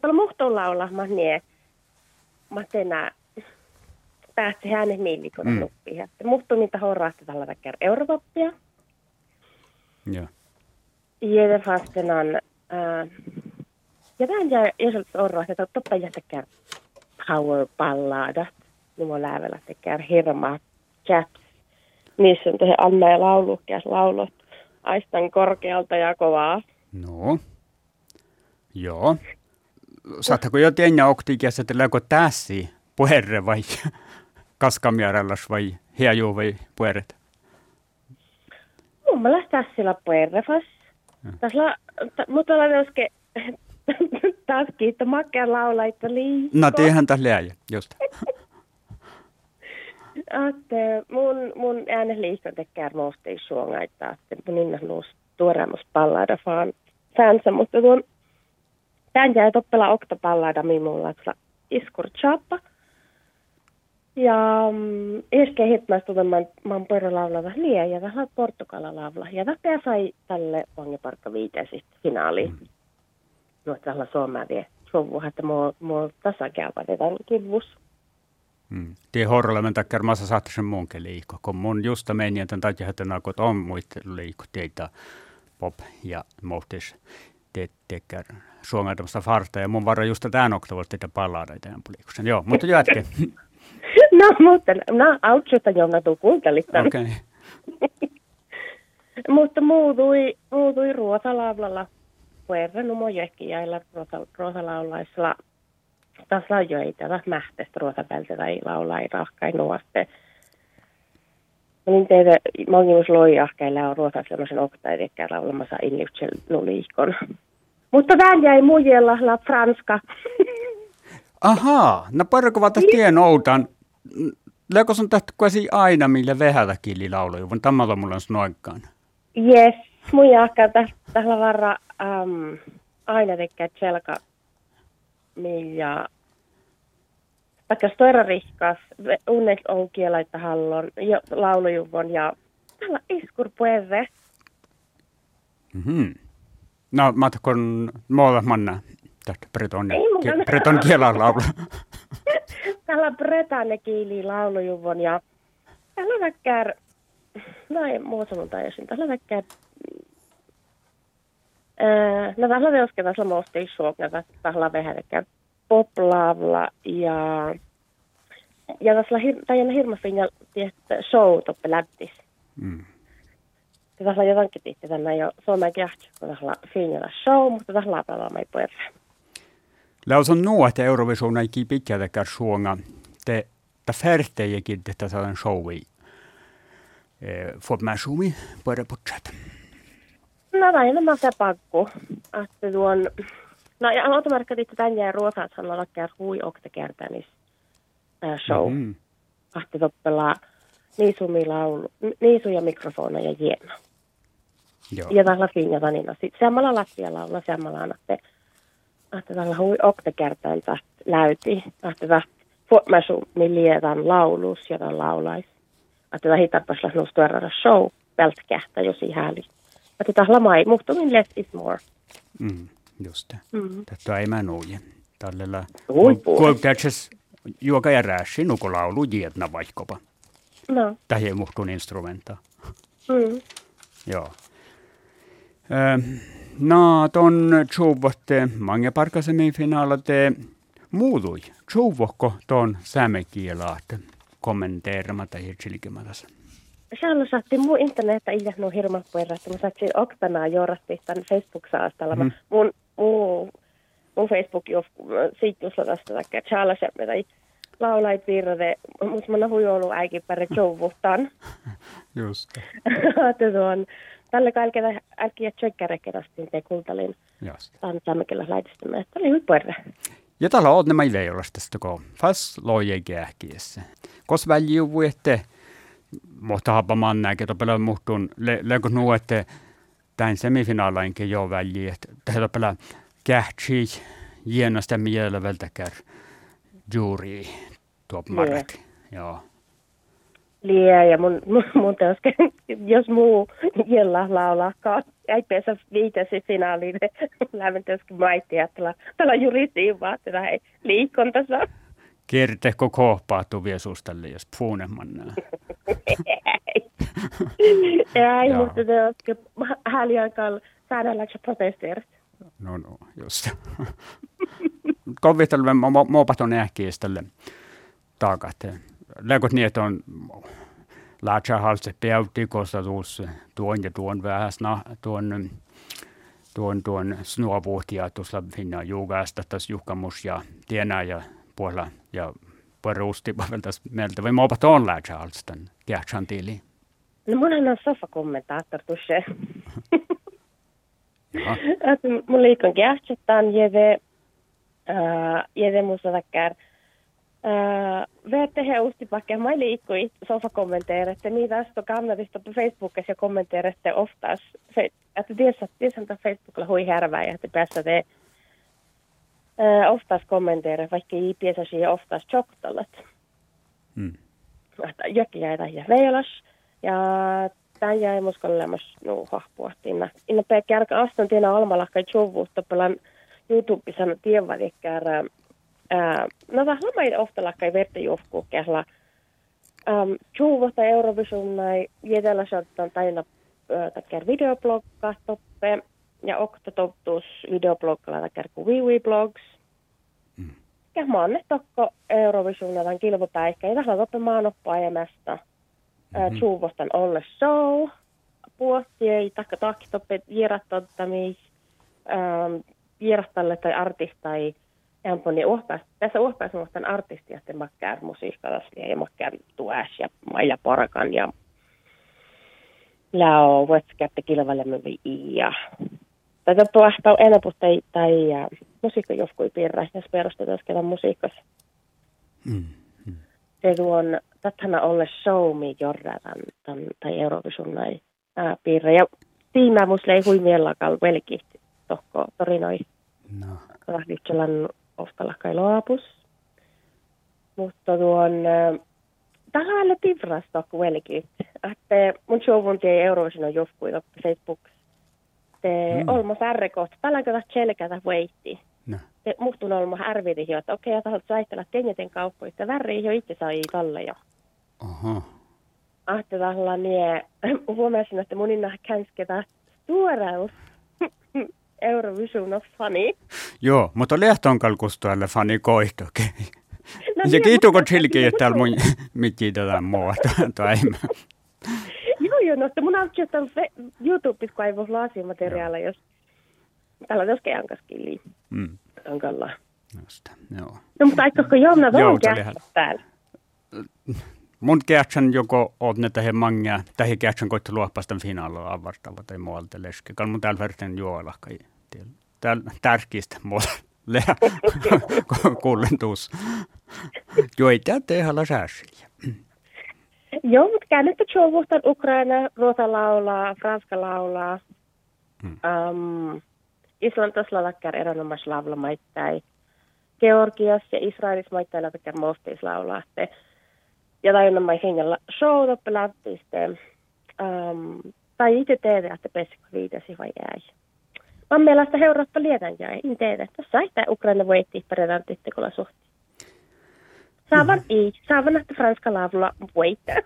paljon muhtoon laulaa, mä niin, mä tänä päästä hänen miilikon mm. nuppiin. Muhtoon niitä horraasta tällä väkkär Europoppia. Ja det fastenan, äh, ja tämän jäi isolta orroa, että toppa jättäkään power balladat. Niin mä läävällä tekään hirmaa chaps. Niissä on tosi Anna ja laulukkias laulot. Aistan korkealta ja kovaa. No. Joo. Saatteko jo tiedä oktikiassa, että läkö tässä puherre vai kaskamierallas vai hiaju vai puheret? Mun mielestä tässä sillä puherrefas. Tässä, mutta ollaan joskin taas kiittää makkeen laulaita liikko. No tiehän tässä liäjä, just. Että mun, mun äänes liikko tekee muusta suongaita, että mun innan nuus tuoreemmus pallada fan, fansa, mutta tuon tämän jäi toppela minulla, että iskur chappa. Ja mm, äsken hitmästä man pörrä laulava liian ja vähän Portugala laula. Ja tämä sai tälle vangiparkka viiteesistä finaaliin. Mm no tällä suomea vie sovuha, että mua, mua tasa käypätetään kivus. Mm. Det horrella men tackar massa saattaa sen munke liiko, kun mun justa meni, että takia, että nakot on muita liiko teitä pop ja muutis te suomalaisesta farta ja mun varra just tämän oktavolta teitä palaada tämän pulikuksen. Joo, mutta jatke. no, mutta no, autsuta jonna tuu kuuntelit Okei. Okay. mutta muutui, muutui ruotalavlalla puerre numo jäkkiäillä ruotalaulaisilla taas lajoita, taas mähtestä ruotapältä tai laulai rahkai nuoste. Niin teitä mongimus loijahkeilla on ruotaa sellaisen oktaidekään laulamassa inliutsel nuliikon. Mutta tämän jäi mujella la franska. Ahaa, no parko vata tien outan. Leko on tähtä kuasi aina millä vähällä kieli lauluja, vaan tämä on mulla noinkaan. Yes, mun jahkaa tällä varra um, aina tekee selka millä vaikka stora rikkas, unnet on kielaita hallon, jo, laulujuvon ja tällä iskur puerre. Mm-hmm. No, matkon muualla manna tästä breton, ki, breton kielän laulu. tällä bretanne kieli laulujuvon ja tällä väkkär, näin muuta mun tajusin, tällä väkkär No tässä veoske tässä mosti suokna tässä vähäkään poplavla ja ja tässä tajana hirma finja tietä show toppe lättis. Mm. Tässä jotakin tihti tänne jo Suomen kähtsä, kun tässä finjalla show, mutta tässä laapalla ei puhuta. Laus on nuo, että Eurovision ei pitkältäkään suonga. Te, te färtejekin tätä sellainen showi. Får man sumi på det fortsätta. No vähemmän se pakku. Että tuon... No ja automarkka tietysti tän jää ruosaat sanalla kär hui okta kertanis äh, show. Mm-hmm. Ahti toppela niisumi laulu, niisu ja mikrofona ja jiena. Joo. Ja tällä finja tanina. Sitten samalla lattia laula, samalla annatte. Ahti tällä hui okta kertaan tästä läyti. Ahti tästä fuotmäsu miljeetan laulus ja tämän laulais. Ahti tähän hitarpas lähnus show vältkähtä, jos ihan että lamai, muhtumin less is more. Mm, just det. Mm. Tätä ei mä nuuje. Tällä Kuultätses juoka ja rääsi nukulaulu jietna vaikkapa. No. Tähän muhtun instrumenta. Mm. Joo. No, ton tjuvotte mange parkasemmin finaalate muutui. Tjuvohko ton sämekielaat kommenteeramata ja chilkimatas? Siellä saatti muu internettä ihan no hirma puerra, että mä saattiin oktanaa jorasti tämän Facebook-saastalla. Mm. Mun, muu, mun Facebook tästä takia tjäällä se, tai laulait virre, mutta mä hui ollut äikin pärre jouvuhtaan. Just. että tuon, tälle kaikille äkkiä tsekkärekerastiin te kultalin. Just. Tämän tämmökellä laitistamme, että oli puerra. Ja täällä on nämä ilmeisesti, kun fast loje kähkiessä. Kos väljuu, että Mutta hapa mannäkin, että pelaa le, leko nuo, että tämän semifinaalainkin jo väliin, että tehdä pelaa kähtsi hienosta mielelvältäkään juuri tuo mark. Joo. lie ja mun, mun, mun teoske, jos muu jella laulaakaan, ei pesä viitesi finaaliin, lämmin teoske maitti, että tällä juuri siinä vaan, että ei liikontansa. Kerteko kohpaatu viesustalle, jos puunemman ei, ei mutta teoske häliaikaan säädälläksä protesteerit. No no, just. Kovittelemme mopaton ähkiiställe takat. Läkot niin, että on laatsahalse peautti, koska tuossa tuon ja tuon vähän tuon tuon tuon snuavuhtia tuossa finna juugasta tässä juhkamus ja tienää ja puolella ja perusti tässä meiltä vai mopat on laatsahalstan kähtsän tili. No munhan on sofa kommentaattor tuossa. mun liikon äh, jede musta takkar. Uh, Vette he ustipakke, mä liikkui sofa kommenteerette, niin tästä kannatista Facebookissa ja kommenteerette oftas, että tiedät, että Facebookilla hui härvää ja että päästä te uh, oftas kommenteere, vaikka piesä siihen oftas choktalat. Mm. Jokin jäi ja veilas, ja tämän jäi muskolemas nuu hahpuahtiin. Inna pekkärkä astan tiena almalakka tjuvuutta pelan YouTubessa tiedän, Ää, no vähän mai ofta lakkai verta juhkuu kehla. Juuvota Eurovision näin jätellä saattaa taina videoblogga toppe ja okta videobloggalla takia kuin Vivi Blogs. Mm. Ja maanne tokko Eurovision näin kilvupäikkä ja tähän toppe maanoppa ajamasta. Mm-hmm. Juuvostan olle show. Puhtii takka takki toppe jirattottamis. Um, jirattalle tai artistai Jamponi uhkas, tässä uhkas muistan artistia, että makkää musiikkalaslia ja makkää tuäs ja Maija Parakan ja Lao Wetskärte kilvalemme ja tätä tuosta enää tai, tai ja musiikka jofkui piirrä, jos perustetaan kelan musiikkas. Mm, mm. Se tuon, tätänä olle show me jorra tämän, tai Eurovision näin piirrä. Ja tiimää musta ei hui miellakaan velkihti tohko torinoi. No. Rahditselan kai loapus. Mutta tuon, tähän tivras kuitenkin, että mun showun tie Eurovision on joskus Facebook. Te mm. olmo särrekoht, paljonko tästä selkätä veitti. No. Te muhtun olmo härvidi että okei, okay, tahot saittella tenjeten kauppoista, väri jo itse sai talle jo. Aha. Ahte tällä nie, huomasin, että munin känsketä suoraus. Eurovision of funny. Joo, mutta lehton kalkustualle funny koihtoke. No, ja kiitos silki, että täällä mun mitään tätä muuta. joo, joo, no mun on että YouTubessa kaivos laasimateriaalia, jos täällä on jos keankaskin mm. Tankalla. Just, joo. No, mutta aikako Jonna vaan täällä? Mun kähtsän joko on ne tähän mangia, tähän kähtsän koittu luoppastan finaalilla avartava tai muualta leski. Kan mun täällä verten juolla kai. Täällä tärkeistä muualla leha kullentuus. Joita tehalla sääsiä. Joo, mutta käännettä Jovuhtan Ukraina, Ruota laulaa, Franska laulaa. Hmm. Um, Islantas lakkar erinomaisesti laulamaittain. Georgias ja Israelissa maittain lakkar mostis laulaa ja tajunnan mä hengellä showta pelattiin um, tai itse tehdä, että pesikö viitasi vai ei. Mä mielestä heurasta lietän jäi, en. Tässä ei tämä Ukraina voitti perätään tyttökolla suhti. Saavan mm. ei, saavan että franska lavulla voittaa.